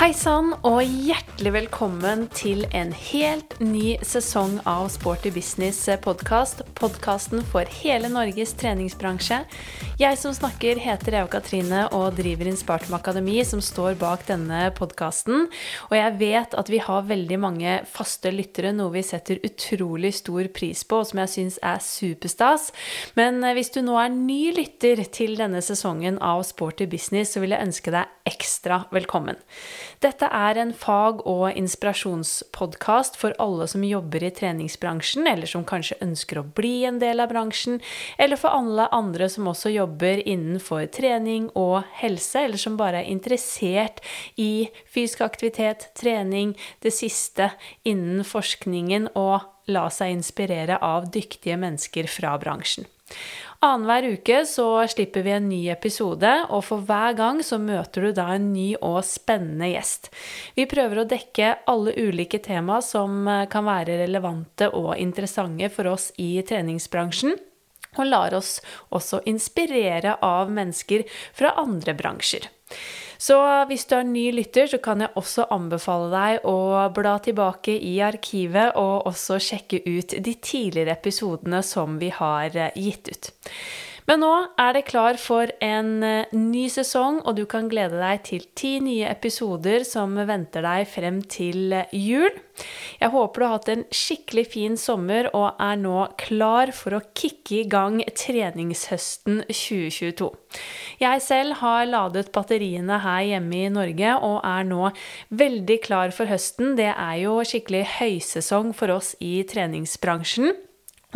Hei sann, og hjertelig velkommen til en helt ny sesong av Sporty business podkast. Podkasten for hele Norges treningsbransje. Jeg som snakker, heter Eva Katrine og driver Inspartum Akademi, som står bak denne podkasten. Og jeg vet at vi har veldig mange faste lyttere, noe vi setter utrolig stor pris på, og som jeg syns er superstas. Men eh, hvis du nå er ny lytter til denne sesongen av Sporty business, så vil jeg ønske deg ekstra velkommen. Dette er en fag- og inspirasjonspodkast for alle som jobber i treningsbransjen, eller som kanskje ønsker å bli en del av bransjen, eller for alle andre som også jobber innenfor trening og helse, eller som bare er interessert i fysisk aktivitet, trening, det siste innen forskningen, og la seg inspirere av dyktige mennesker fra bransjen. Annenhver uke så slipper vi en ny episode, og for hver gang så møter du da en ny og spennende gjest. Vi prøver å dekke alle ulike tema som eh, kan være relevante og interessante for oss i treningsbransjen. Og lar oss også inspirere av mennesker fra andre bransjer. Så hvis du er ny lytter, så kan jeg også anbefale deg å bla tilbake i arkivet og også sjekke ut de tidligere episodene som vi har eh, gitt ut. Men nå er det klar for en eh, ny sesong, og du kan glede deg til ti nye episoder som venter deg frem til eh, jul. Jeg håper du har hatt en skikkelig fin sommer og er nå klar for å kicke i gang treningshøsten 2022. Jeg selv har ladet batteriene her hjemme i Norge og er nå veldig klar for høsten. Det er jo skikkelig høysesong for oss i treningsbransjen.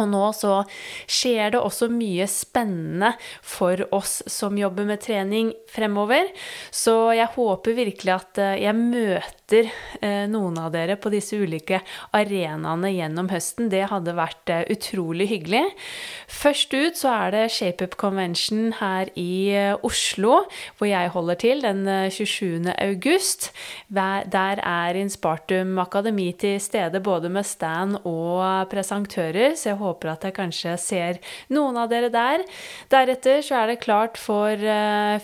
Og nå så skjer det også mye spennende for oss som jobber med trening fremover. Så jeg håper virkelig at eh, jeg møter eh, noen av dere på disse ulike arenaene gjennom høsten. Det hadde vært eh, utrolig hyggelig. Først ut så er det ShapeUp Convention her i Oslo, hvor jeg holder til den 27. august. Der er Inspartum Akademi til stede både med stand og presentører. så jeg håper at jeg kanskje ser noen av dere der. Deretter så er det klart for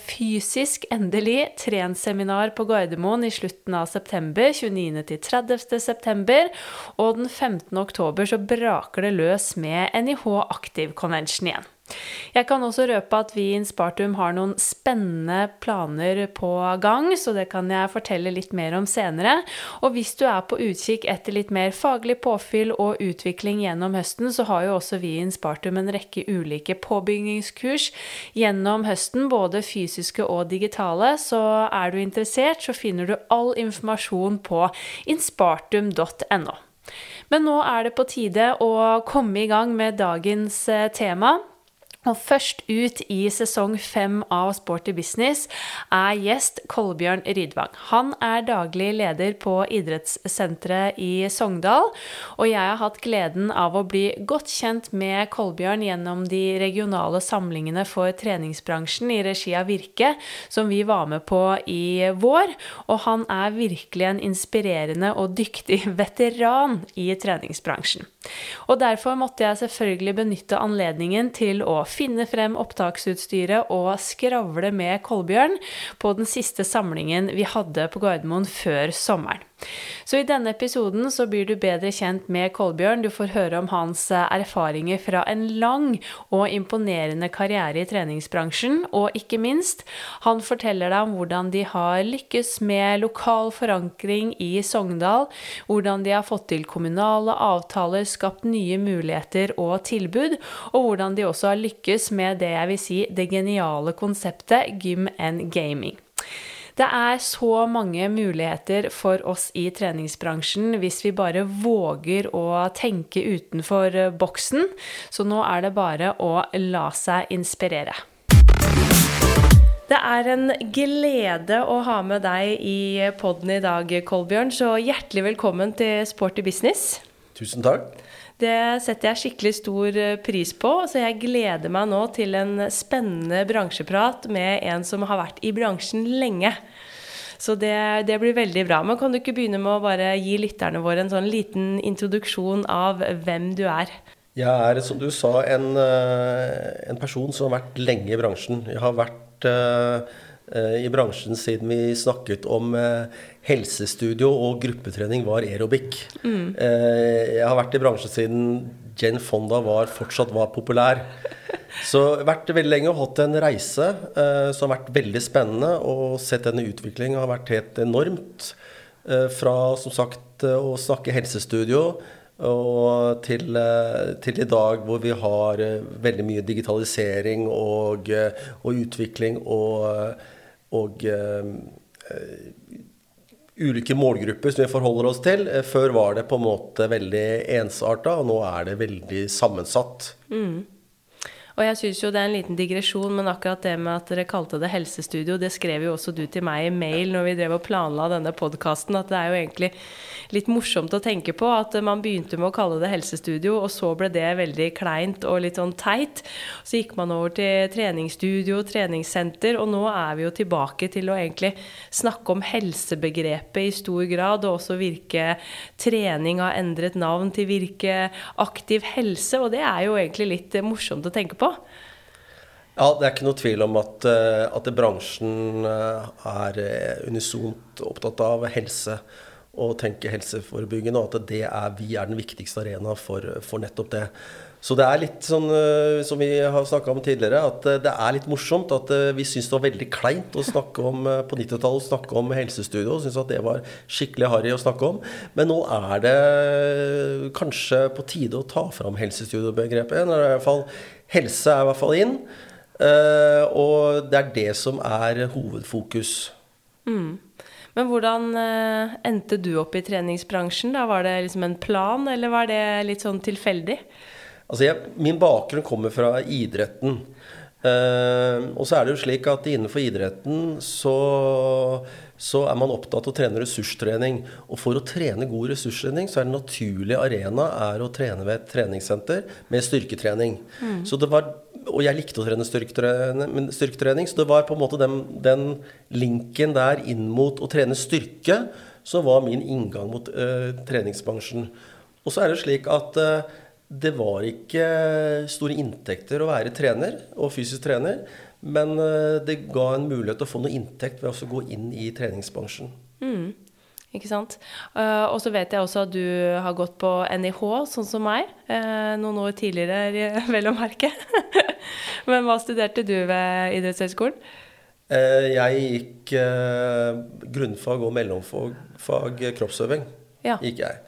fysisk, endelig, trenseminar på Gardermoen i slutten av september. 29. til 30. september. Og den 15. oktober så braker det løs med NIH Aktiv Convention igjen. Jeg kan også røpe at vi i Inspartum har noen spennende planer på gang, så det kan jeg fortelle litt mer om senere. Og hvis du er på utkikk etter litt mer faglig påfyll og utvikling gjennom høsten, så har jo også vi i Inspartum en rekke ulike påbyggingskurs gjennom høsten, både fysiske og digitale. Så er du interessert, så finner du all informasjon på inspartum.no. Men nå er det på tide å komme i gang med dagens eh, tema. Og først ut i sesong fem av Sporty business er gjest Kolbjørn Rydvang. Han er daglig leder på idrettssenteret i Sogndal, og jeg har hatt gleden av å bli godt kjent med Kolbjørn gjennom de regionale samlingene for treningsbransjen i regi av Virke, som vi var med på i vår. Og han er virkelig en inspirerende og dyktig veteran i treningsbransjen. Og derfor måtte jeg selvfølgelig benytte anledningen til å finne frem opptaksutstyret og skravle med Kolbjørn på den siste samlingen vi hadde på Gardermoen før sommeren. Så i denne episoden så blir du bedre kjent med Kolbjørn. Du får høre om hans eh, erfaringer fra en lang og imponerende karriere i treningsbransjen, og ikke minst, han forteller deg om hvordan de har lykkes med lokal forankring i Sogndal, hvordan de har fått til kommunale avtaler, skapt nye muligheter og tilbud, og hvordan de også har lykkes med det jeg vil si det geniale konseptet gym and gaming. Det er så mange muligheter for oss i treningsbransjen hvis vi bare våger å tenke utenfor boksen. Så nå er det bare å la seg inspirere. Det er en glede å ha med deg i poden i dag, Kolbjørn. Så hjertelig velkommen til Sporty business. Tusen takk. Det setter jeg skikkelig stor eh, pris på, så jeg gleder meg nå til en spennende bransjeprat med en som har vært i bransjen lenge. Så det, det, blir veldig bra. Men kan du ikke begynne med å bare gi lytterne våre en sånn liten introduksjon av hvem du er? Jeg er, som du sa, en, eh, en person som har vært lenge i bransjen. Jeg har vært uh, i bransjen siden vi snakket om eh, helsestudio og gruppetrening var aerobic. Eh, jeg har vært i bransjen siden Jen Fonda var, fortsatt var populær. Så jeg har vært veldig lenge og hatt en reise eh, som har vært veldig spennende. Og sett denne utviklingen har vært helt enormt. Eh, fra som sagt eh, å snakke helsestudio og til, eh, til i dag hvor vi har eh, veldig mye digitalisering og, eh, og utvikling og, og eh, eh, ulike målgrupper som vi forholder oss til. Eh, Før var det på en måte veldig ensarta, og nå er det veldig sammensatt. Og jeg syns jo det er en liten digresjon, men akkurat det med at dere kalte det helsestudio, det skrev jo også du til meg i mail når vi drev og planla denne podkasten, at det er jo egentlig litt morsomt å tenke på at man begynte med å kalle det helsestudio, og så ble det veldig kleint og litt sånn teit. Så gikk man over til treningsstudio, treningssenter, og nå er vi jo tilbake til å egentlig snakke om helsebegrepet i stor grad, og også Virke trening har endret navn til Virke aktiv helse, og det er jo egentlig litt morsomt å tenke på. Ja, det er ikke noe tvil om at, eh, at bransjen eh, er unisont opptatt av helse og tenker helseforebyggende, og at det er, vi er den viktigste arena for, for nettopp det. Så det er litt sånn, eh, som vi har snakka om tidligere, at eh, det er litt morsomt at eh, vi syns det var veldig kleint å snakke om på 90-tallet å snakke om helsestudio. Syns at det var skikkelig harry å snakke om. Men nå er det kanskje på tide å ta fram helsestudiobegrepet igjen. eller i hvert fall Helse er i hvert fall inn. og det er det som er hovedfokus. Men hvordan endte du opp i treningsbransjen? da? Var det liksom en plan, eller var det litt sånn tilfeldig? Altså jeg, min bakgrunn kommer fra idretten. Uh, og så er det jo slik at innenfor idretten så, så er man opptatt av å trene ressurstrening. Og for å trene god ressurstrening, så er den naturlige arena er å trene ved et treningssenter med styrketrening. Så det var, og jeg likte å trene styrketrening, styrketrening, så det var på en måte den, den linken der inn mot å trene styrke som var min inngang mot uh, treningsbransjen. Og så er det slik at eh, det var ikke store inntekter å være trener og fysisk trener, men eh, det ga en mulighet til å få noe inntekt ved å gå inn i treningsbransjen. Ikke sant? Eh, og så vet jeg også at du har gått på NIH, sånn som meg. eh, noen år tidligere, vel å merke. Men hva studerte du ved idrettshøyskolen? Jeg gikk grunnfag og mellomfag kroppsøving. Ja. gikk jeg.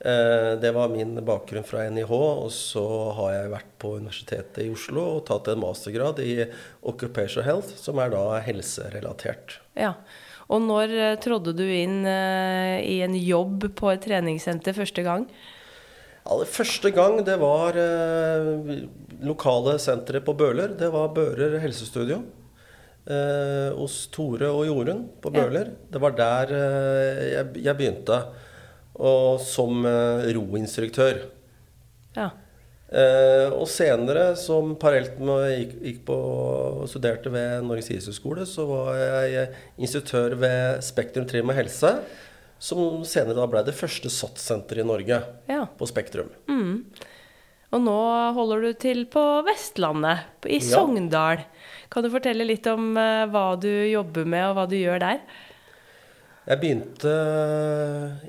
Eh, Det var min bakgrunn fra NIH, og så har jeg vært på Universitetet i Oslo og tatt en mastergrad i Occupational Health, som er da helserelatert. Ja. Og når eh, trådde du inn eh, i en jobb på et treningssenter første gang? Aller første gang det var lokale senteret på Bøler. Det var Bører helsestudio. Eh, hos Tore og Jorunn på Ja. Det var der jeg, jeg begynte. Og som eh, roinstruktør. Ja. Eh, og senere, som parallelt med jeg gikk, gikk på studerte ved Norges idrettshøgskole, så var jeg instruktør ved Spektrum Trim og Helse. Som senere da ble det første SATS-senteret i Norge ja. på Spektrum. Og nå holder du til på Vestlandet, i Ja. Sogndal. Kan du fortelle litt om eh, hva du jobber med, og hva du gjør der? Jeg begynte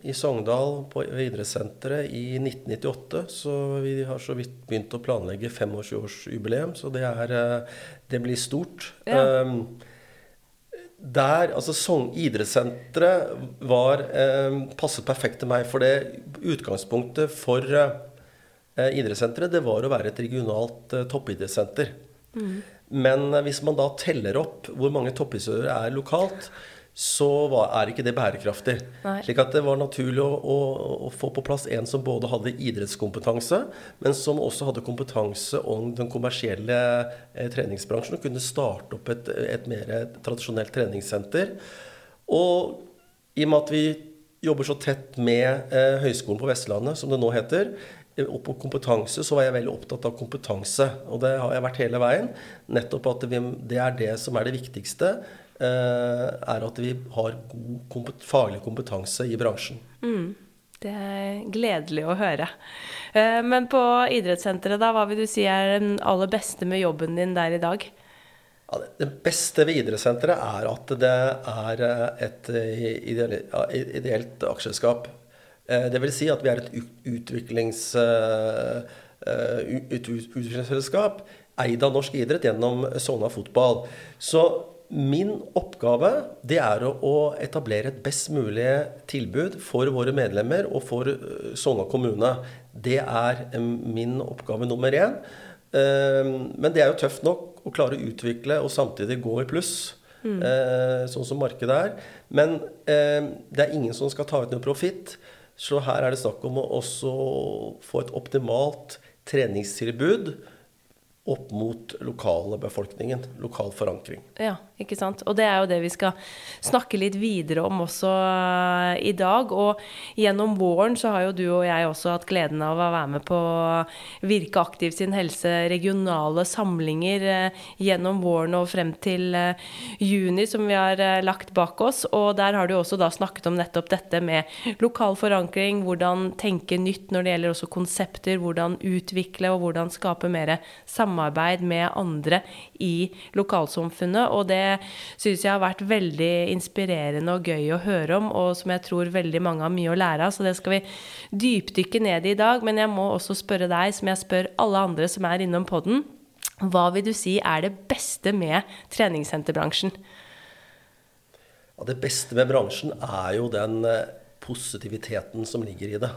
i Sogndal på idrettssenteret i 1998, så vi har så vidt begynt å planlegge 25-årsjubileum, så det, er, eh, det blir stort. Ja. Um, der, altså Sogn idrettssenteret var eh, passet perfekt til meg, for det utgangspunktet for eh, idrettssenteret det var å være et regionalt eh, toppidrettssenter. Men eh, hvis man da teller opp hvor mange toppidrettsutøvere er lokalt, så var, er ikke det bærekraftig. Nei. Slik at det var naturlig å, å, å få på plass en som både hadde idrettskompetanse, men som også hadde kompetanse om den kommersielle eh, treningsbransjen, og kunne starte opp et, et mer tradisjonelt treningssenter. Og i og med at vi jobber så tett med eh, Høgskolen på Vestlandet, som det nå heter, eh, og på kompetanse, så var jeg veldig opptatt av kompetanse. Og det har jeg vært hele veien. Nettopp at det er det som er det viktigste. Eh, er at vi har god kompet faglig kompetanse i bransjen. Det er gledelig å høre. Eh, Men på idrettssenteret, da, hva vil du si er den aller beste med jobben din der i dag? Ja, det beste ved idrettssenteret er at det er et ideelt aksjeselskap. Det vil si at vi er et utviklings, utviklingsselskap eid av norsk idrett gjennom Sogna Fotball. Så min oppgave det er å etablere et best mulig tilbud for våre medlemmer og for eh, Sogna kommune. Det er eh, min oppgave nummer én. Eh, men det er jo tøft nok å klare å utvikle og samtidig gå i pluss. Mm. Sånn som markedet er. Men det er ingen som skal ta ut noe profitt. Så her er det snakk om å også få et optimalt treningstilbud opp mot lokalbefolkningen. Lokal forankring. Ja, ikke sant. Og det er jo det vi skal snakke litt videre om også eh, i dag. Og gjennom våren så har jo du og jeg også hatt gleden av å være med på Virke aktiv sin helse regionale samlinger eh, gjennom våren og frem til eh, juni, som vi har lagt bak oss. Og der har du også da snakket om nettopp dette med lokal forankring, hvordan tenke nytt når det gjelder også konsepter, hvordan utvikle og hvordan skape mer samarbeid med andre i lokalsamfunnet. Og det syns jeg har vært veldig inspirerende og gøy å høre om, og som jeg tror veldig mange har mye å lære av. Så det skal vi dypdykke ned i i dag. Men jeg må også spørre deg, som jeg spør alle andre som er innom poden. Hva vil du si er det beste med treningssenterbransjen? Ja, det beste med bransjen er jo den eh, positiviteten som ligger i det.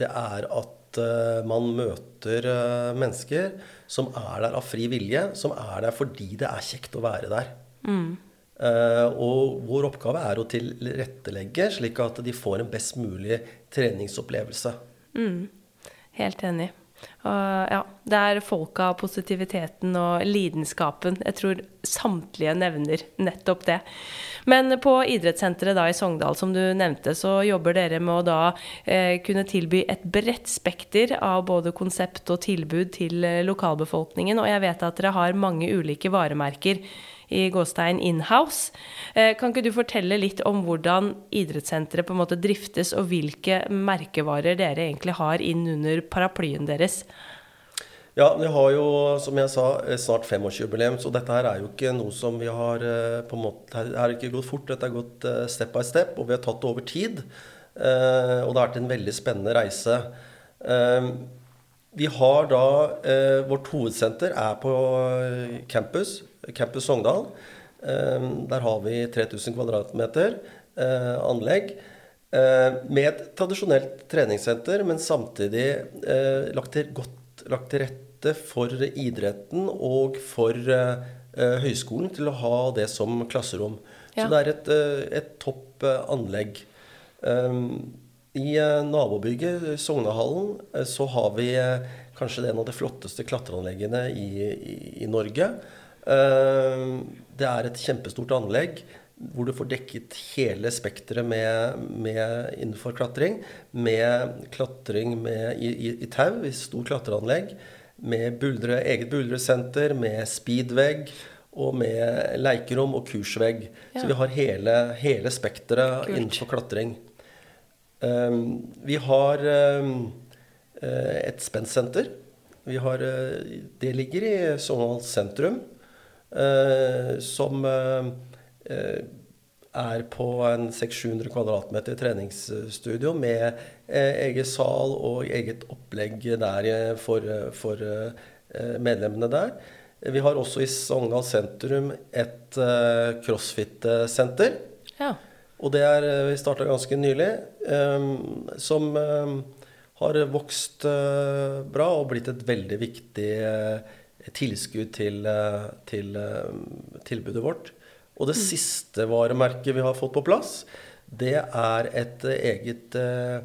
Det er at uh, man møter uh, mennesker som er der av fri vilje, som er der fordi det er kjekt å være der. Mm. Uh, og vår oppgave er å tilrettelegge slik at de får en best mulig treningsopplevelse. Mm. Helt enig. Og ja, det er folka, positiviteten og lidenskapen. Jeg tror samtlige nevner nettopp det. Men på idrettssenteret da i Sogndal, som du nevnte, så jobber dere med å da eh, kunne tilby et bredt spekter av både konsept og tilbud til eh, lokalbefolkningen. Og jeg vet at dere har mange ulike varemerker i Gåstein Inhouse. Eh, kan ikke du fortelle litt om hvordan idrettssenteret på en måte driftes, og hvilke merkevarer dere egentlig har inn under paraplyen deres? Ja, vi har jo, som jeg sa, eh, snart femårsjubileum, så dette her er jo ikke noe som vi har eh, på en måte, Det har ikke gått fort, dette har gått step by step, og vi har tatt det over tid. Og det har vært en veldig spennende reise. Vi har da Vårt hovedsenter er på campus Campus Sogndal. Eh, der har vi 3000 kvadratmeter eh, anlegg. Eh, med et tradisjonelt treningssenter, men samtidig eh, lagt til, godt lagt til rette for idretten og for høyskolen til å ha det som klasserom. Ja. Så det er et, et topp anlegg. Ehm, I nabobygget, Sognehallen, så har vi kanskje en av de flotteste klatreanleggene i, i, i Norge. Eh, det er et kjempestort anlegg hvor du får dekket hele spekteret med, med, innenfor klatring. Med klatring med, i, i, i tau, i stort klatreanlegg. Med buldre, eget buldresenter, med speedvegg og med leikerom og kursvegg. Ja. Så vi har hele, hele spekteret innenfor klatring. Um, vi har um, et spennsenter. Har, det ligger i Sogndal sentrum. Eh, som eh, eh, er på en 600-700 kvadratmeter treningsstudio med egen sal og eget opplegg der for, for medlemmene der. Vi har også i Sogndal sentrum et crossfit-senter. Ja. Og det er vi starta ganske nylig. som har vokst bra og blitt et veldig viktig tilskudd til, eh, til eh, tilbudet vårt. Og det mm. siste varemerket vi har fått på plass, det er et eget eh,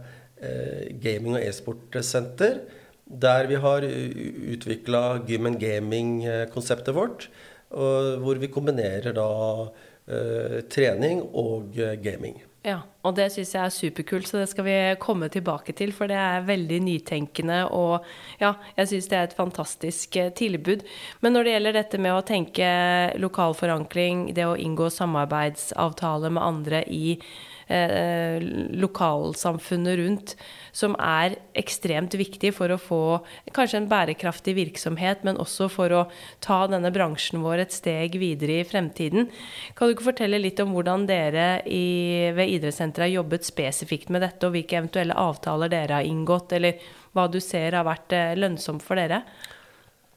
gaming- og e-sportsenter. Der vi har utvikla gym and gaming-konseptet vårt. Hvor vi kombinerer da trening og gaming. Ja, og det syns jeg er superkult, så det skal vi komme tilbake til. For det er veldig nytenkende, og ja, jeg syns det er et fantastisk eh, tilbud. Men når det gjelder dette med å tenke lokal forankring, det å inngå samarbeidsavtale med andre i eh, lokalsamfunnet rundt, som er ekstremt viktig for å få kanskje en bærekraftig virksomhet, men også for å ta denne bransjen vår et steg videre i fremtiden. Kan du ikke fortelle litt om hvordan dere i, ved idrettssenteret har jobbet spesifikt med dette, og hvilke eventuelle avtaler dere har inngått, eller hva du ser har vært eh, lønnsomt for dere?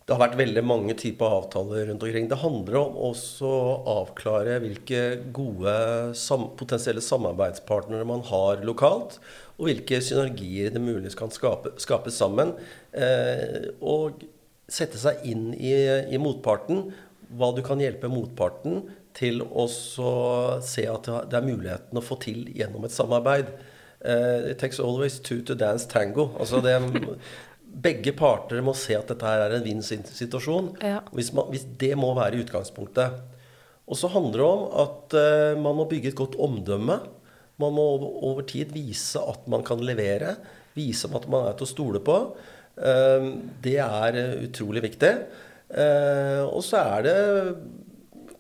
Det har vært veldig mange typer avtaler rundt omkring. Det handler om også å avklare hvilke gode sam potensielle samarbeidspartnere man har lokalt, og hvilke synergier det muligens kan skape, skape sammen. Eh, og sette seg inn i, i, motparten, hva du kan hjelpe motparten til å se at det er muligheten å få til gjennom et samarbeid. Uh, it takes always two to dance tango. Altså det, begge parter må se at dette her er en vinn-situasjon. Ja. Hvis, hvis, det må være utgangspunktet. Og så handler det om at uh, man må bygge et godt omdømme. Man må over, over, tid vise at man kan levere. Vise at man er til å stole på. Uh, det er utrolig viktig. Uh, og så er det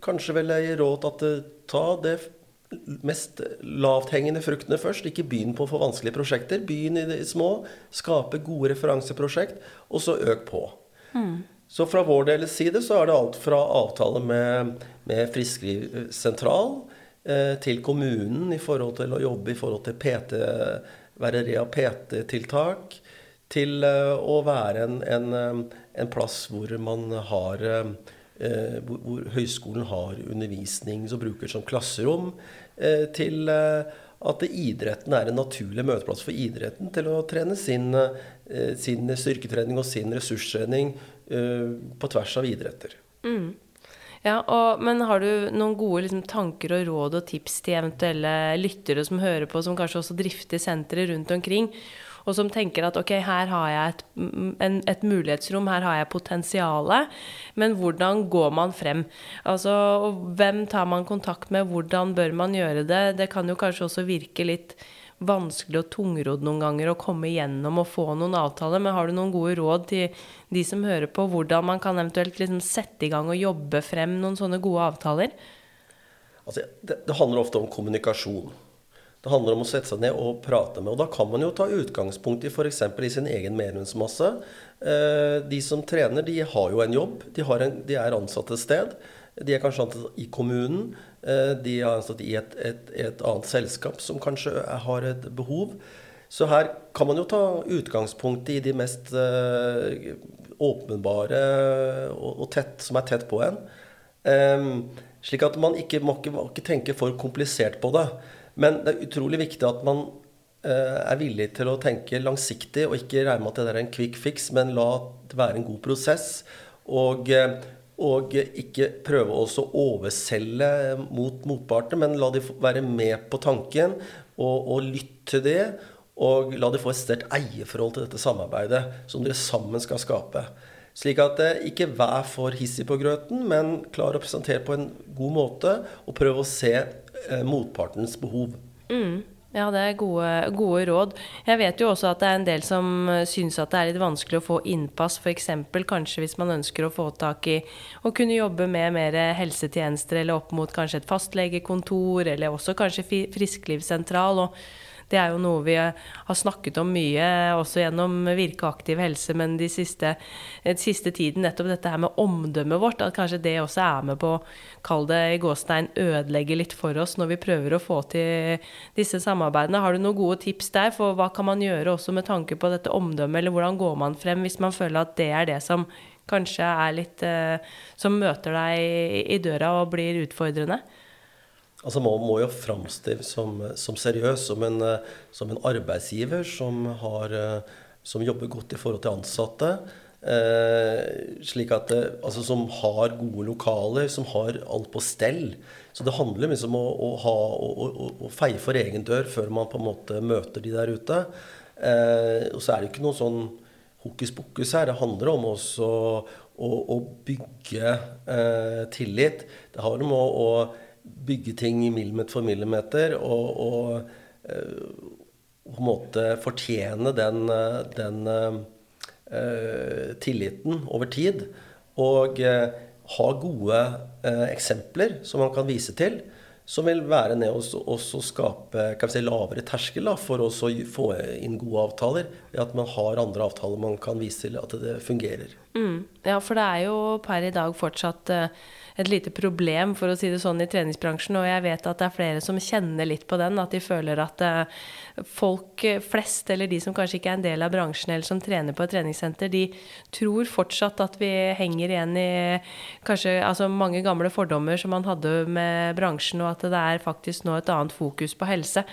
kanskje vel ei råd til at ta det mest lavthengende fruktene først. Ikke begynn på for vanskelige prosjekter. Begynn i det små. Skape gode referanseprosjekt, og så øk på. Mm. Så fra vår deres side så er det alt fra avtale med, med Frisklivssentral eh, til kommunen i forhold til å jobbe i forhold til PT, være rea-PT-tiltak, til eh, å være en, en, eh, en, plass hvor man har eh, Eh, hvor, hvor, høyskolen har undervisning som bruker som klasserom, eh, til eh, at idretten er en naturlig møteplass for idretten til å trene sin, sin styrketrening og sin ressurstrening på tvers av idretter. Mm. Ja, og, Men har du noen gode liksom, tanker og råd og tips til eventuelle lyttere som hører på, som kanskje også drifter senteret rundt omkring? Og som tenker at ok, her har jeg et, en, et mulighetsrom, her har jeg potensialet, men hvordan går man frem? Altså, hvem tar man kontakt med, hvordan bør man gjøre det? Det kan jo kanskje også virke litt vanskelig og tungrodd noen ganger å komme igjennom og få noen avtaler, men har du noen gode råd til de som hører på, hvordan man kan eventuelt liksom sette i gang og jobbe frem noen sånne gode avtaler? Altså, det, det handler ofte om kommunikasjon. Det handler om å sette seg ned og prate med. Og da kan man jo ta utgangspunkt i f.eks. i sin egen medlemsmasse. Eh, de som trener, de har jo en jobb. De, en, de er ansatt et sted. De er kanskje ansatt i kommunen. Eh, de er ansatt i et, et, et, annet selskap som kanskje har et behov. Så her kan man jo ta utgangspunkt i de mest eh, åpenbare og, tett, som er tett på en. Slik at man ikke må ikke, må ikke tenke for komplisert på det. Men det er utrolig viktig at man eh, er villig til å tenke langsiktig og ikke regne med at det er en quick fix, men la det være en god prosess. Og, eh, og ikke prøve å overselge mot motparten, men la de være med på tanken og, og lytte til det. Og la de få et sterkt eierforhold til dette samarbeidet som dere sammen skal skape. Slik at eh, ikke vær for hissig på grøten, men klar å presentere på en god måte. Og prøv å se motpartens behov. Mm. Ja, det er gode, gode, råd. Jeg vet jo også at det er en del som eh, syns at det er litt vanskelig å få innpass, f.eks. kanskje hvis man ønsker å få tak i å kunne jobbe med mer helsetjenester, eller opp mot kanskje et fastlegekontor, eller også kanskje frisklivssentral. og det er jo noe vi har snakket om mye også gjennom Virke aktiv helse, men de siste, den siste tiden nettopp dette her med omdømmet vårt. At kanskje det også er med på å kall det i gåstein ødelegge litt for oss når vi prøver å få til disse samarbeidene. Har du noen gode tips der for hva kan man gjøre også med tanke på dette omdømmet, eller hvordan går man frem hvis man føler at det er det som kanskje er litt eh, Som møter deg i døra og blir utfordrende? Altså Man må jo framstille som, som seriøs, som en, som en, arbeidsgiver som, har, som, jobber godt i forhold til ansatte. Eh, slik at det, altså Som har gode lokaler, som har alt på stell. Så det handler liksom om å, å, ha, å, å, feie for egen dør før man på en måte møter de der ute. Eh, og så er det ikke noe sånn hokus pokus her. Det handler om også å, bygge eh, tillit. Det handler om å bygge ting millimeter for millimeter og, og uh, på en måte fortjene den, den uh, tilliten over tid. Og uh, ha gode eksempler som man kan vise til. som vil være ned og skape si, lavere terskel da, for å få inn gode avtaler. At man har andre avtaler man kan vise til at det fungerer. Mm. Ja, for det er jo per i dag fortsatt uh, et lite problem, for å si det sånn, i treningsbransjen. Og jeg vet at det er flere som kjenner litt på den, at de føler at uh, folk flest, eller de som kanskje ikke er en del av bransjen, eller som trener på et treningssenter, de tror fortsatt at vi henger igjen i kanskje altså mange gamle fordommer som man hadde med bransjen, og at det er faktisk nå et annet fokus på helse.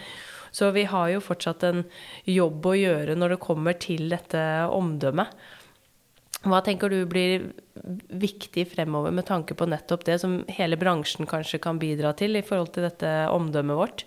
Så vi har jo fortsatt en jobb å gjøre når det kommer til dette omdømmet. Hva tenker du blir viktig fremover med tanke på nettopp det, som hele bransjen kanskje kan bidra til i forhold til dette omdømmet vårt?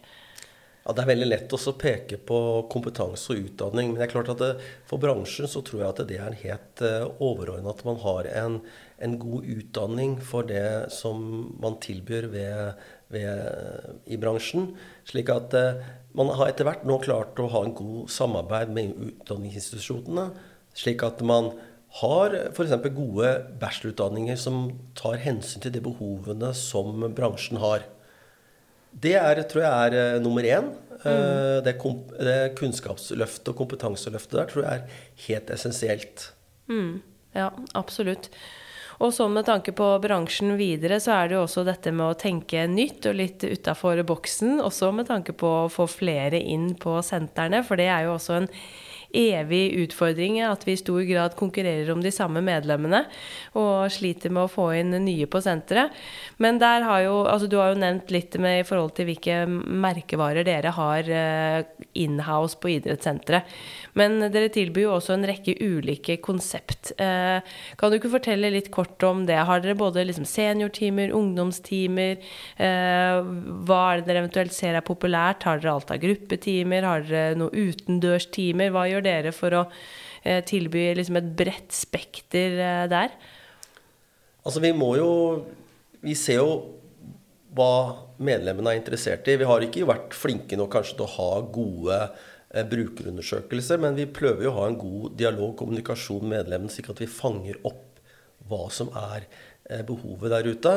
Ja, Det er veldig lett å peke på kompetanse og utdanning. Men det er klart at det, for bransjen så tror jeg at det er helt eh, overordna at man har en, en, god utdanning for det som man tilbyr ved, ved, i bransjen. Slik at uh, man har etter hvert nå klart å ha en god samarbeid med utdanningsinstitusjonene. Slik at man har f.eks. gode bachelorutdanninger som tar hensyn til de behovene som bransjen har. Det er, tror jeg er uh, nummer én. Mm. det, det, kunnskapsløftet og kompetanseløftet der tror jeg er helt essensielt. Mm. Ja, absolutt. Og så med tanke på bransjen videre, så er det jo også dette med å tenke nytt og litt utafor boksen. Også med tanke på å få flere inn på sentrene, for det er jo også en evig utfordring at vi i stor grad konkurrerer om de samme medlemmene og sliter med å få inn nye på senteret. Men der har jo Altså, du har jo nevnt litt med i forhold til hvilke merkevarer dere har eh, inhouse på idrettssenteret. Men dere tilbyr jo også en rekke ulike konsept. Eh, kan du ikke fortelle litt kort om det? Har dere både liksom seniortimer, ungdomstimer? Eh, hva er det dere eventuelt ser er populært? Har dere alt av gruppetimer? Har dere noe utendørstimer? Hva gjør dere for å eh, tilby liksom et bredt spekter der? Altså, vi må jo Vi ser jo hva medlemmene er interessert i. Vi har ikke vært flinke nok kanskje til å ha gode brukerundersøkelser, men vi prøver jo å ha en god dialog og kommunikasjon med medlemmene, slik at vi fanger opp hva som er eh, behovet der ute.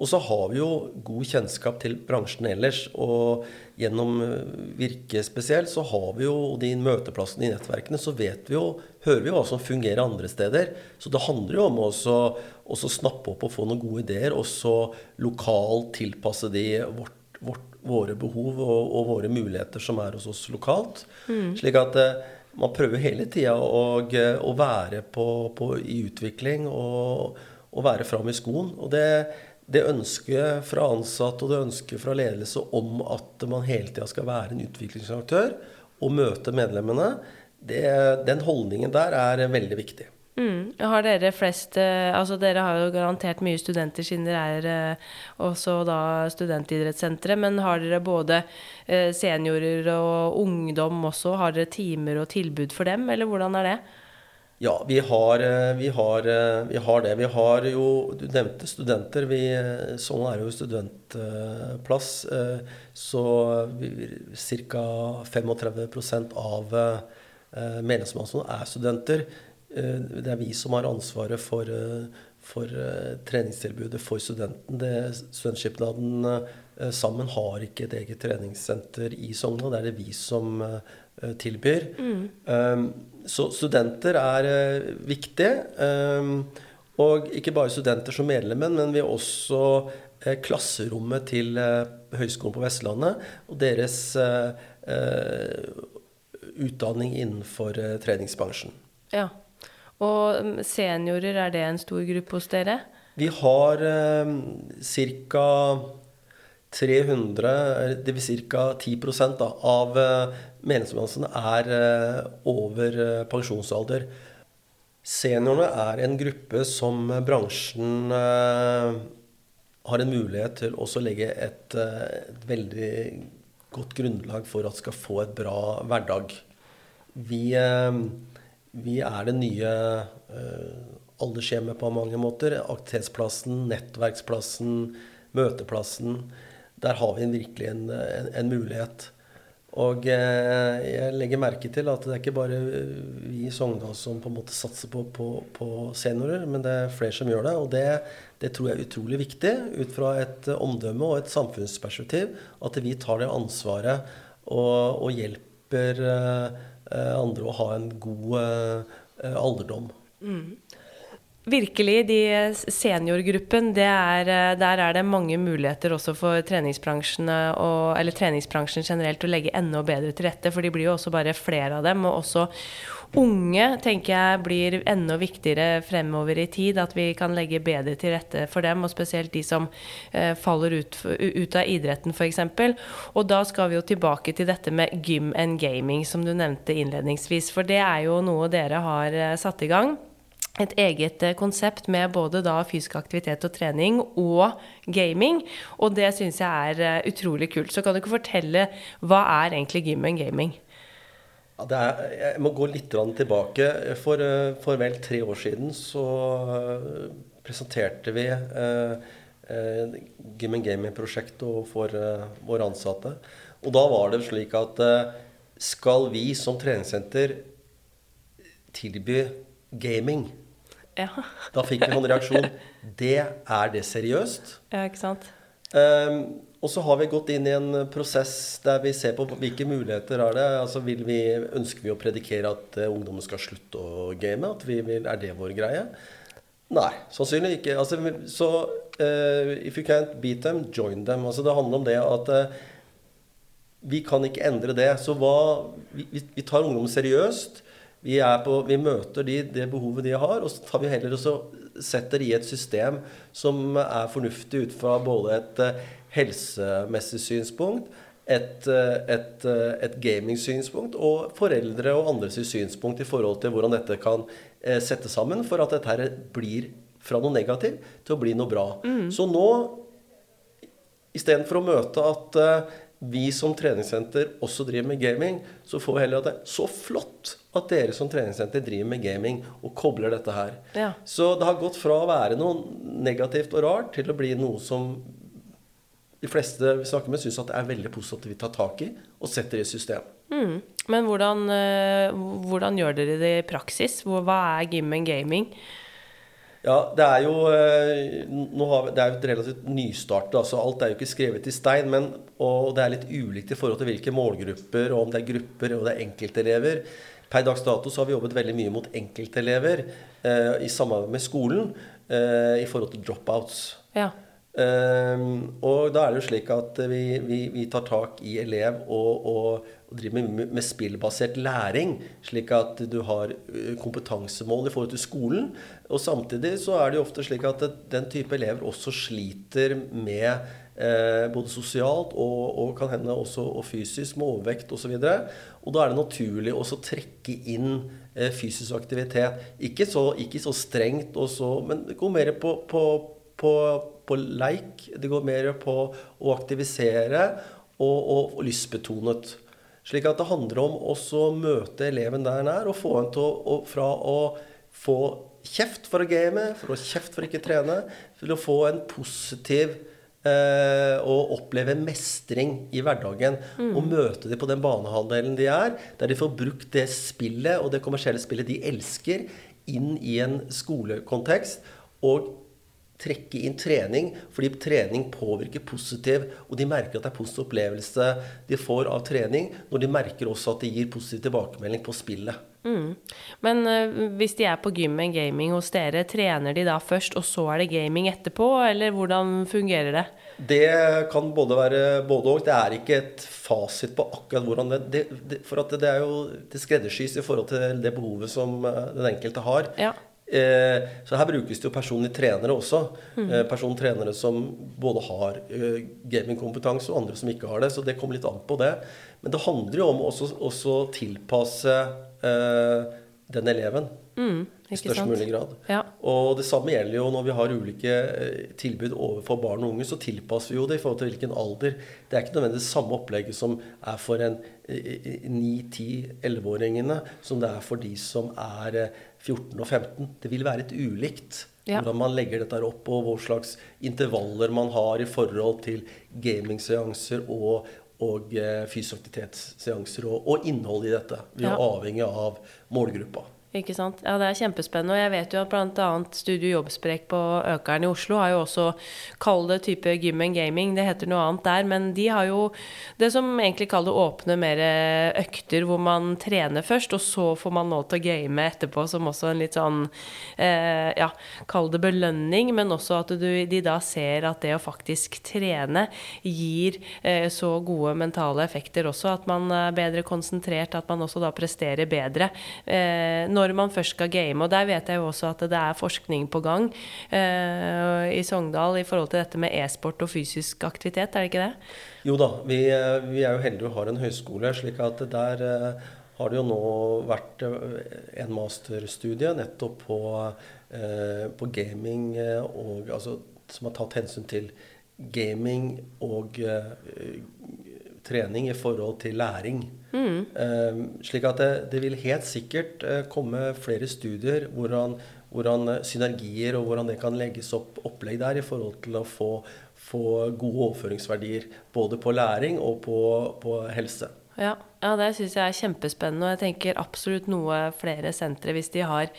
Og så har vi jo god kjennskap til bransjen ellers. Og gjennom eh, Virke spesielt så har vi jo de møteplassene i nettverkene, så vet vi jo, hører vi hva som fungerer andre steder. Så det handler jo om å snappe opp og få noen gode ideer, og så lokalt tilpasse de vårt, vårt, våre behov og, og, våre muligheter som er hos oss lokalt. Mm. Slik at eh, man prøver hele tida å, å, være på, på, i utvikling og, og være fram i skoen. og det det ønsket fra ansatte og det ønsket fra ledelse om at man hele tida skal være en utviklingsaktør og møte medlemmene, det, den holdningen der er veldig viktig. Mm. Har dere flest eh, Altså dere har jo garantert mye studenter siden dere er eh, også da studentidrettssenteret. Men har dere både eh, seniorer og ungdom også? Har dere timer og tilbud for dem, eller hvordan er det? Ja, vi har, vi, har, vi har, det. Vi har jo Du nevnte studenter. Vi, sånn er jo studentplass. Så ca. 35% av medlemsmassen er studenter. Det er vi som har ansvaret for, for treningstilbudet for studenten. Det, Studentskipnaden sammen har ikke et eget treningssenter i Sogna. Det er det vi som tilbyr. Mm. Um, så studenter er viktige. viktig. Um, og ikke bare studenter som medlemmer, men vi har også klasserommet til Høgskolen på Vestlandet og deres utdanning innenfor treningsbransjen. Ja. Og um, seniorer, er det en stor gruppe hos dere? Vi har eh, ca. 300, dvs. ca. 10 da, av medlemsmassen er eh, over eh, pensjonsalder. Seniorene er en gruppe som bransjen eh, har en mulighet til å legge et, et veldig godt grunnlag for at skal få et bra hverdag. Vi, vi er det nye aldershjemmet på mange måter. Aktivitetsplassen, nettverksplassen, møteplassen. Der har vi virkelig en, en, en mulighet. Og eh, jeg legger merke til at det er ikke bare vi i Sogndal som på en måte satser på, på, på, seniorer, men det er flere som gjør det. Og det, det, tror jeg er utrolig viktig ut fra et omdømme og et samfunnsperspektiv. At vi tar det ansvaret og, og hjelper eh, andre å ha en god eh, alderdom. Mm. Virkelig. De seniorgruppen, er, eh, der er det mange muligheter også for treningsbransjen, og, eller treningsbransjen generelt å legge enda bedre til rette. For de blir jo også bare flere av dem. Og også unge tenker jeg blir enda viktigere fremover i tid. At vi kan legge bedre til rette for dem, og spesielt de som eh, faller ut, ut av idretten f.eks. Og da skal vi jo tilbake til dette med gym and gaming, som du nevnte innledningsvis. For det er jo noe dere har eh, satt i gang et eget eh, konsept med både da fysisk aktivitet og trening og gaming. Og det syns jeg er eh, utrolig kult. Så kan du ikke fortelle hva er egentlig gym and gaming? Er, jeg må gå litt tilbake. For, eh, for, vel tre år siden så presenterte vi eh, Gym and Gaming-prosjektet for eh, våre ansatte. Og da var det slik at skal vi som treningssenter tilby gaming ja. Da fikk vi en reaksjon. Det er det seriøst? Ja, ikke sant? Um, og så har vi gått inn i en prosess der vi ser på hvilke muligheter er det. Altså vi, Ønsker vi å predikere at uh, ungdommen skal slutte å game? At vi vil, er det vår greie? Nei, sannsynlig ikke. Altså, så uh, if you can't beat them, join them. Altså, det handler om det at uh, vi kan ikke endre det. Så hva, vi, vi tar ungdommen seriøst. Vi, på, vi møter de, det behovet de har, og så tar vi heller og setter i et system som er fornuftig ut fra både et uh, helsemessig synspunkt, et, uh, et, uh, et gaming-synspunkt og foreldre og andres synspunkt i forhold til hvordan dette kan settes sammen for at dette her blir fra noe negativt til å bli noe bra. Mm. Så nå, istedenfor å møte at vi som treningssenter også driver med gaming, så får vi heller at det er så flott at dere som treningssenter driver med gaming og kobler dette her. Ja. Så det har gått fra å være noe negativt og rart til å bli noe som de fleste vi snakker med, syns at det er veldig positivt vi tar tak i og setter i system. Mm. Men hvordan, eh, hvordan, gjør dere det i praksis? Hva er gym and gaming? Ja, det er jo eh, vi, det er et relativt nystart. Altså alt er jo ikke skrevet i stein. Men, og det er litt ulikt i forhold til hvilke målgrupper, og om det er grupper og det er enkeltelever. Per dags dato så har vi jobbet veldig mye mot enkeltelever eh, i samarbeid med skolen eh, i forhold til dropouts. Ja. Um, og da er det jo slik at vi, vi, vi tar tak i elev og, og, og driver med, med, spillbasert læring, slik at du har kompetansemål i forhold til skolen. Og samtidig så er det jo ofte slik at den type elever også sliter med eh, både sosialt og, og, kan hende også og fysisk, med overvekt osv. Og, så og da er det naturlig å trekke inn eh, fysisk aktivitet. Ikke så, ikke så strengt, også, men går mer på, på, på på leik. Det går mer på å aktivisere og, og, og lystbetonet. Slik at det handler om å møte eleven der den er, og få en til å, fra å få kjeft for å game, for å kjeft for å ikke trene, til å få en positiv eh, og oppleve mestring i hverdagen. Mm. Og møte dem på den banehalvdelen de er, der de får brukt det spillet og det kommersielle spillet de elsker, inn i en skolekontekst. Og trekke inn trening, fordi trening påvirker positiv, og de merker at det er positiv opplevelse de får av trening, når de merker også at det gir positiv tilbakemelding på spillet. Mm. Men uh, hvis de er på gym med gaming hos dere, trener de da først, og så er det gaming etterpå, eller hvordan fungerer det? Det kan både være både og. Det er ikke et fasit på akkurat hvordan det, det, det For at det er jo det skreddersys i forhold til det behovet som eh, den enkelte har. Ja. Eh, så her brukes det jo personlige trenere også. Mm. Eh, persontrenere som både har eh, gamingkompetanse, og andre som ikke har det. Så det kommer litt an på det. Men det handler jo om å tilpasse eh, den eleven. Mm, I størst mulig grad. Ja. Og det samme gjelder jo når vi har ulike eh, tilbud overfor barn og unge. Så tilpasser vi jo det i forhold til hvilken alder. Det er ikke nødvendigvis samme opplegget som er for en 9-10-11-åringene som det er for de som er 14 og 15. Det vil være et ulikt ja. hvordan man legger dette opp, og hva slags intervaller man har i forhold til gamingseanser og, og eh, fysisk aktivitetsseanser og, og innhold i dette. Vi er Ja. avhengig av målgruppa. Ikke sant? Ja, det er kjempespennende. Og jeg vet jo at bl.a. Studio Jobbsprek på Økeren i Oslo har jo også kall det type gym and gaming. Det heter noe annet der. Men de har jo det som egentlig kaller åpne mer økter, hvor man trener først, og så får man lov til å game etterpå, som også en litt sånn eh, Ja, kall det belønning, men også at du, de da ser at det å faktisk trene gir eh, så gode mentale effekter også, at man er bedre konsentrert, at man også da presterer bedre. Eh, når man først skal game. Og der vet jeg jo også at det er forskning på gang eh, i Sogndal i forhold til dette med e-sport og fysisk aktivitet, er det ikke det? Jo da, vi, eh, vi er jo heldige og har en høyskole, slik at der eh, har det jo nå vært en masterstudie nettopp på, eh, på gaming og altså som har tatt hensyn til gaming og trening i forhold til læring. Eh, slik at det, det vil helt sikkert eh, komme flere studier hvordan, hvordan eh, synergier og hvordan det kan legges opp opplegg der i forhold til å få, få gode overføringsverdier både på læring og på, på helse. Ja, ja det syns jeg er kjempespennende, og jeg tenker absolutt noe flere sentre, hvis de har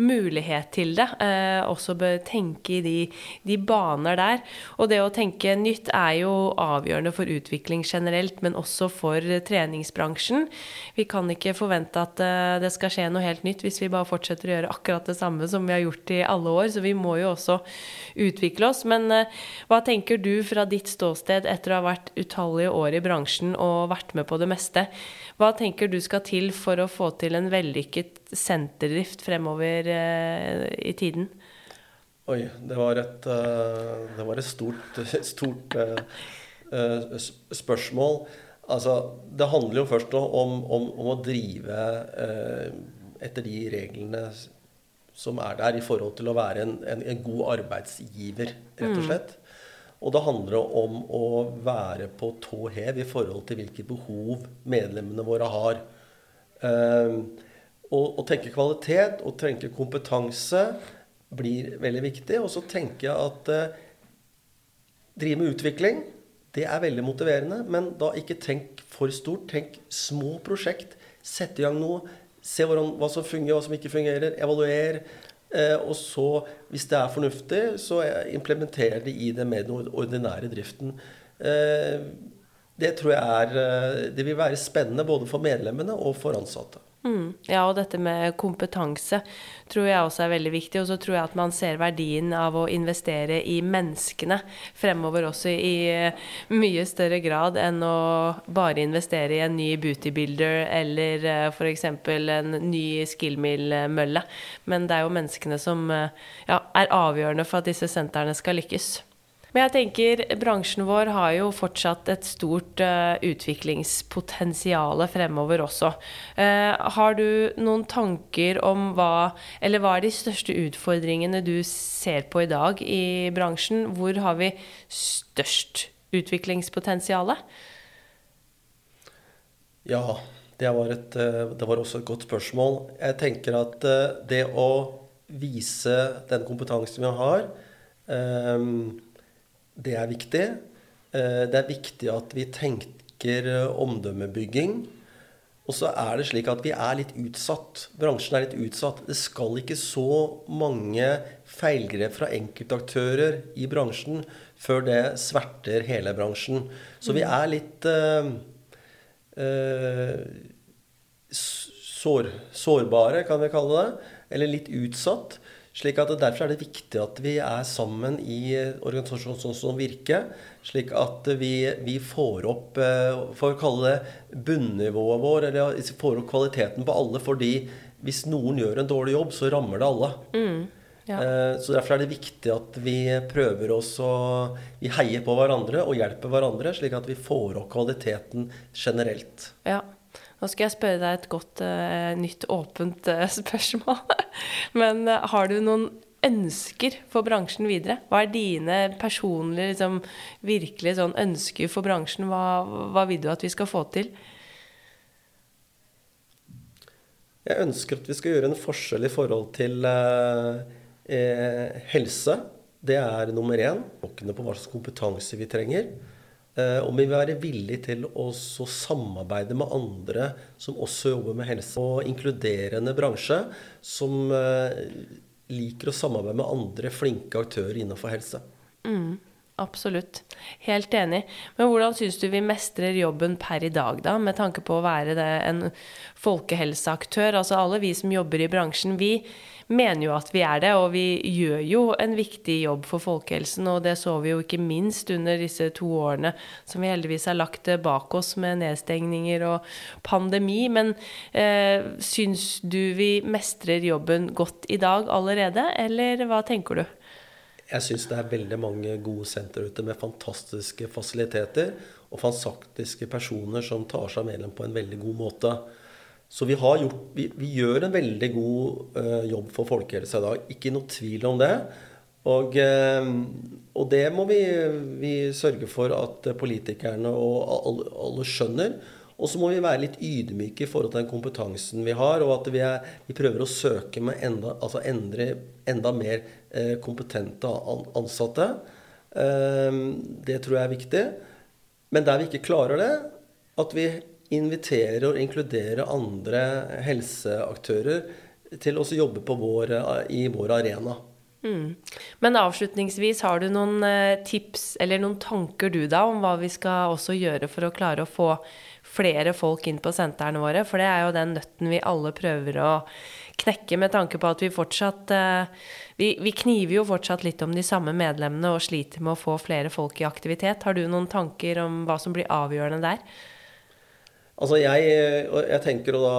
mulighet til det, eh, også bør tenke i de, de baner der. Og det å tenke nytt er jo avgjørende for utvikling generelt, men også for treningsbransjen. Vi kan ikke forvente at eh, det skal skje noe helt nytt hvis vi bare fortsetter å gjøre akkurat det samme som vi har gjort i alle år, så vi må jo også utvikle oss. Men eh, hva tenker du fra ditt ståsted etter å ha vært utallige år i bransjen og vært med på det meste? Hva tenker du skal til for å få til en vellykket senterdrift fremover eh, i tiden? Oi, det var et, eh, det var et stort, stort eh, spørsmål. Altså, det handler jo først om, om, om å drive etter de reglene som er der i forhold til å være en, en, en god arbeidsgiver, rett og slett. Og det handler om å være på tå hev i forhold til hvilke behov medlemmene våre har. Eh, og tenke kvalitet og tenke kompetanse blir veldig viktig. Og så tenker jeg at eh, drive med utvikling, det er veldig motiverende. Men da ikke tenk for stort. Tenk små prosjekt. Sett i gang noe. Se hvordan, hva som fungerer, hva som ikke fungerer. Evaluer. Eh, og så, hvis det er fornuftig, så eh, implementer det i det med den ordinære driften. Eh, det tror jeg er eh, Det vil være spennende både for medlemmene og for ansatte. Mm. Ja, og dette med kompetanse tror jeg også er veldig viktig. Og så tror jeg at man ser verdien av å investere i menneskene fremover også i eh, mye større grad enn å bare investere i en ny beautybuilder eller eh, f.eks. en ny skillmill-mølle. Men det er jo menneskene som eh, ja, er avgjørende for at disse sentrene skal lykkes. Men jeg tenker bransjen vår har jo fortsatt et stort uh, utviklingspotensial fremover også. Uh, har du noen tanker om hva Eller hva er de største utfordringene du ser på i dag i bransjen? Hvor har vi størst utviklingspotensial? Ja, det var, et, eh, det var også et godt spørsmål. Jeg tenker at det å vise den kompetansen vi har, eh, det er viktig. Eh, Det er viktig at vi tenker eh, omdømmebygging. Og så er det slik at vi er litt utsatt. Bransjen er litt utsatt. Det skal ikke så mange feilgrep fra enkeltaktører i bransjen før det sverter hele bransjen. Så vi er litt uh, uh, sår, sårbare, kan vi kalle det. Eller litt utsatt. Slik at Derfor er det viktig at vi er sammen i organisasjonen sånn som Virke. Slik at vi, vi får opp eh, for å kalle det bunnivået vår, eller får opp kvaliteten på alle. fordi hvis noen gjør en dårlig jobb, så rammer det alle. Ja. Eh, Så Derfor er det viktig at vi prøver oss å Vi heier på hverandre og hjelper hverandre, slik at vi får opp kvaliteten generelt. Ja. Nå skal jeg spørre deg et godt eh, nytt åpent eh, spørsmål. Men eh, har du noen ønsker for bransjen videre? Hva er dine personlige liksom, virkelig sånn ønsker for bransjen? Hva, hva vil du at vi skal få til? Jeg ønsker at vi skal gjøre en forskjell i forhold til eh, helse. Det er nummer én. Våkne på hva slags kompetanse vi trenger. Eh, og vi vil være villige til å samarbeide med andre som også jobber med helse. Og inkluderende bransje som eh, liker å samarbeide med andre flinke aktører innenfor helse. Mm, absolutt. Helt enig. Men hvordan syns du vi mestrer jobben per i dag, da, med tanke på å være en folkehelseaktør? Altså alle vi som jobber i bransjen, vi mener jo at vi er det, og vi gjør jo en viktig jobb for folkehelsen. Og det så vi jo ikke minst under disse to årene som vi heldigvis har lagt bak oss med nedstengninger og pandemi. Men eh, syns du vi mestrer jobben godt i dag allerede, eller hva tenker du? Jeg syns det er veldig mange gode sentre ute med fantastiske fasiliteter og fantastiske personer som tar seg av medlem på en veldig god måte. Så vi, gjort, vi, vi, gjør en veldig god uh, jobb for folkehelsa i dag. Ikke noe tvil om det. Og, uh, og det må vi, vi, sørge for at politikerne og alle, alle skjønner. Og så må vi være litt ydmyke i forhold til den kompetansen vi har, og at vi, er, vi prøver å søke med enda, altså endre, enda mer uh, kompetente ansatte. Det tror jeg er viktig. Men der vi ikke klarer det, at vi invitere og inkludere andre helseaktører til å jobbe vår, i vår arena. Mm. Men avslutningsvis, har du noen eh, tips eller noen tanker du da om hva vi skal også gjøre for å klare å få flere folk inn på sentrene våre? For det er jo den nøtten vi alle prøver å knekke med tanke på at vi fortsatt eh, vi, vi, kniver jo fortsatt litt om de samme medlemmene og sliter med å få flere folk i aktivitet. Har du noen tanker om hva som blir avgjørende der? Altså jeg, jeg, tenker da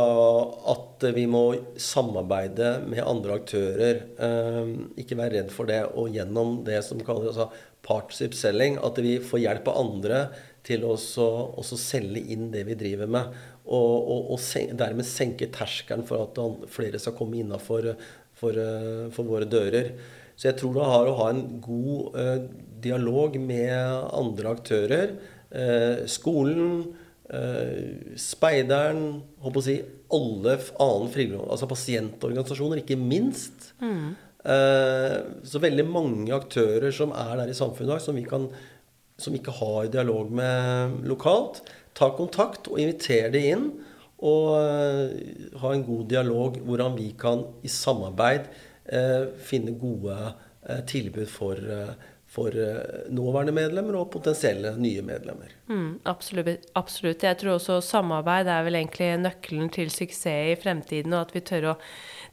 at vi må samarbeide med andre aktører. Eh, ikke være redd for det. Og gjennom det som kalles altså partnership selling, at vi får hjelp av andre til å selge inn det vi driver med. Og, og, og sen, dermed senke terskelen for at flere skal komme innafor for, eh, for, våre dører. Så jeg tror det har å ha en god eh, dialog med andre aktører. Eh, skolen speideren, håper å si, alle annen frivillige altså pasientorganisasjoner, ikke minst. Mm. Uh, så veldig mange aktører som er der i samfunnet som, vi kan, som ikke har dialog med lokalt, ta kontakt og inviter de inn. Og uh, ha en god dialog hvordan vi kan i samarbeid finne gode tilbud for for eh, nåværende medlemmer og potensielle nye medlemmer. Mm, absolutt, absolutt, Jeg tror også samarbeid er vel egentlig nøkkelen til suksess i fremtiden. Og at vi tør å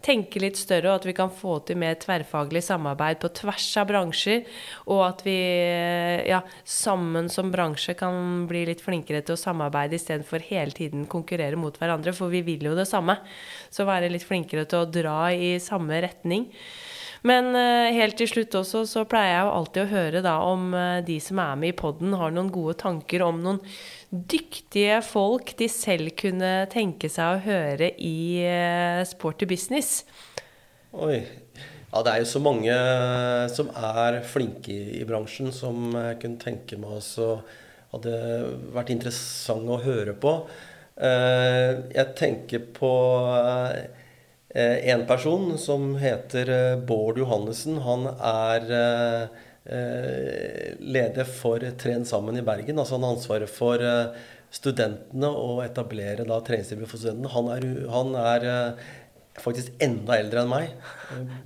tenke litt større, og at vi kan få til mer tverrfaglig samarbeid på tvers av bransjer. Og at vi eh, ja, sammen som bransje kan bli litt flinkere til å samarbeide istedenfor hele tiden konkurrere mot hverandre. For vi vil jo det samme. Så være litt flinkere til å dra i samme retning. Men uh, helt til slutt også så pleier jeg jo alltid å høre da om uh, de som er med i poden, har noen gode tanker om noen dyktige folk de selv kunne tenke seg å høre i uh, Sporty business. Oi. Ja, det er jo så mange som er flinke i, bransjen, som jeg kunne tenke meg også hadde vært interessant å høre på. Jeg tenker på Eh, en person som heter eh, Bård Johannessen. Han er eh, leder for Tren sammen i Bergen. altså Han har ansvaret for studentene og etablere da treningstilbud for studentene. Han er, han er faktisk enda eldre enn meg.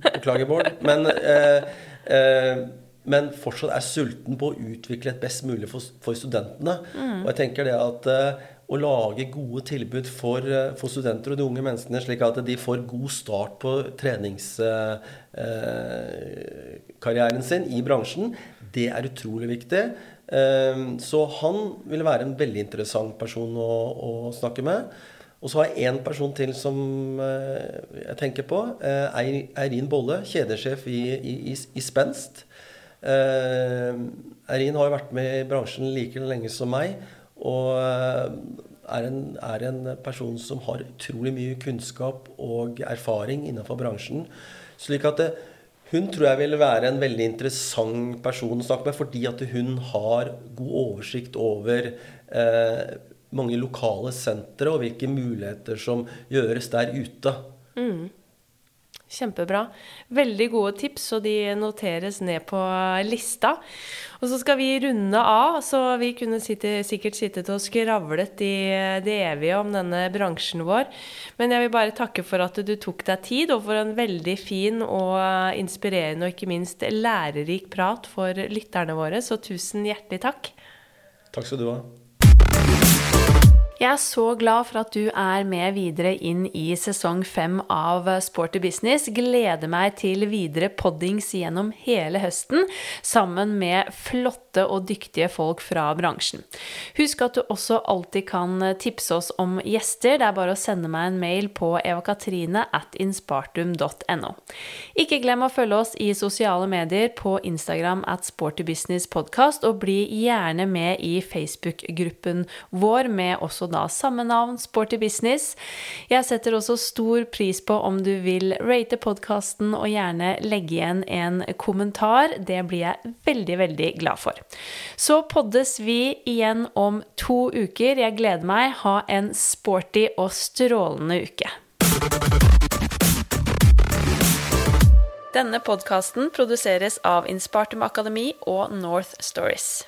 Beklager, Bård. Men, eh, eh, men, fortsatt er sulten på å utvikle et best mulig for, for studentene. Mm. Og jeg tenker det at eh, å lage gode tilbud for, eh, for, studenter og de unge menneskene, slik at de får god start på treningskarrieren eh, sin i bransjen, det er utrolig viktig. Eh, så han vil være en veldig interessant person å, å snakke med. Og så har jeg én person til som jeg tenker på. Eirin Bolle, kjedesjef i, i, i Spenst. Eirin har jo vært med i bransjen like lenge som meg. Og eh, er en, er en, person som har utrolig mye kunnskap og erfaring innenfor bransjen. Slik at det, eh, hun tror jeg vil være en veldig interessant person å snakke med, fordi at hun har god oversikt over eh, mange lokale sentre og hvilke muligheter som gjøres der ute. Mm. Kjempebra. Veldig gode tips, og de noteres ned på lista. Og så skal vi runde av, så vi kunne sitte, sikkert sittet og skravlet i det evige om denne bransjen vår. Men jeg vil bare takke for at du tok deg tid, og for en veldig fin og inspirerende og ikke minst lærerik prat for lytterne våre. Så tusen hjertelig takk. Takk skal du ha. Jeg er så glad for at du er med videre inn i sesong fem av Sporty business. Gleder meg til videre poddings gjennom hele høsten sammen med flotte og dyktige folk fra bransjen. Husk at du også alltid kan tipse oss om gjester. Det er bare å sende meg en mail på evakatrine at inspartum.no. Ikke glem å følge oss i sosiale medier på Instagram at sportybusinesspodkast, og bli gjerne med i Facebook-gruppen vår med også da samme navn, Sporty Business. Jeg setter også stor pris på om du vil rate podkasten og gjerne legge igjen en kommentar. Det blir jeg veldig, veldig glad for. Så poddes vi igjen om to uker. Jeg gleder meg. Ha en sporty og strålende uke. Denne podkasten produseres av Inspartum Akademi og North Stories.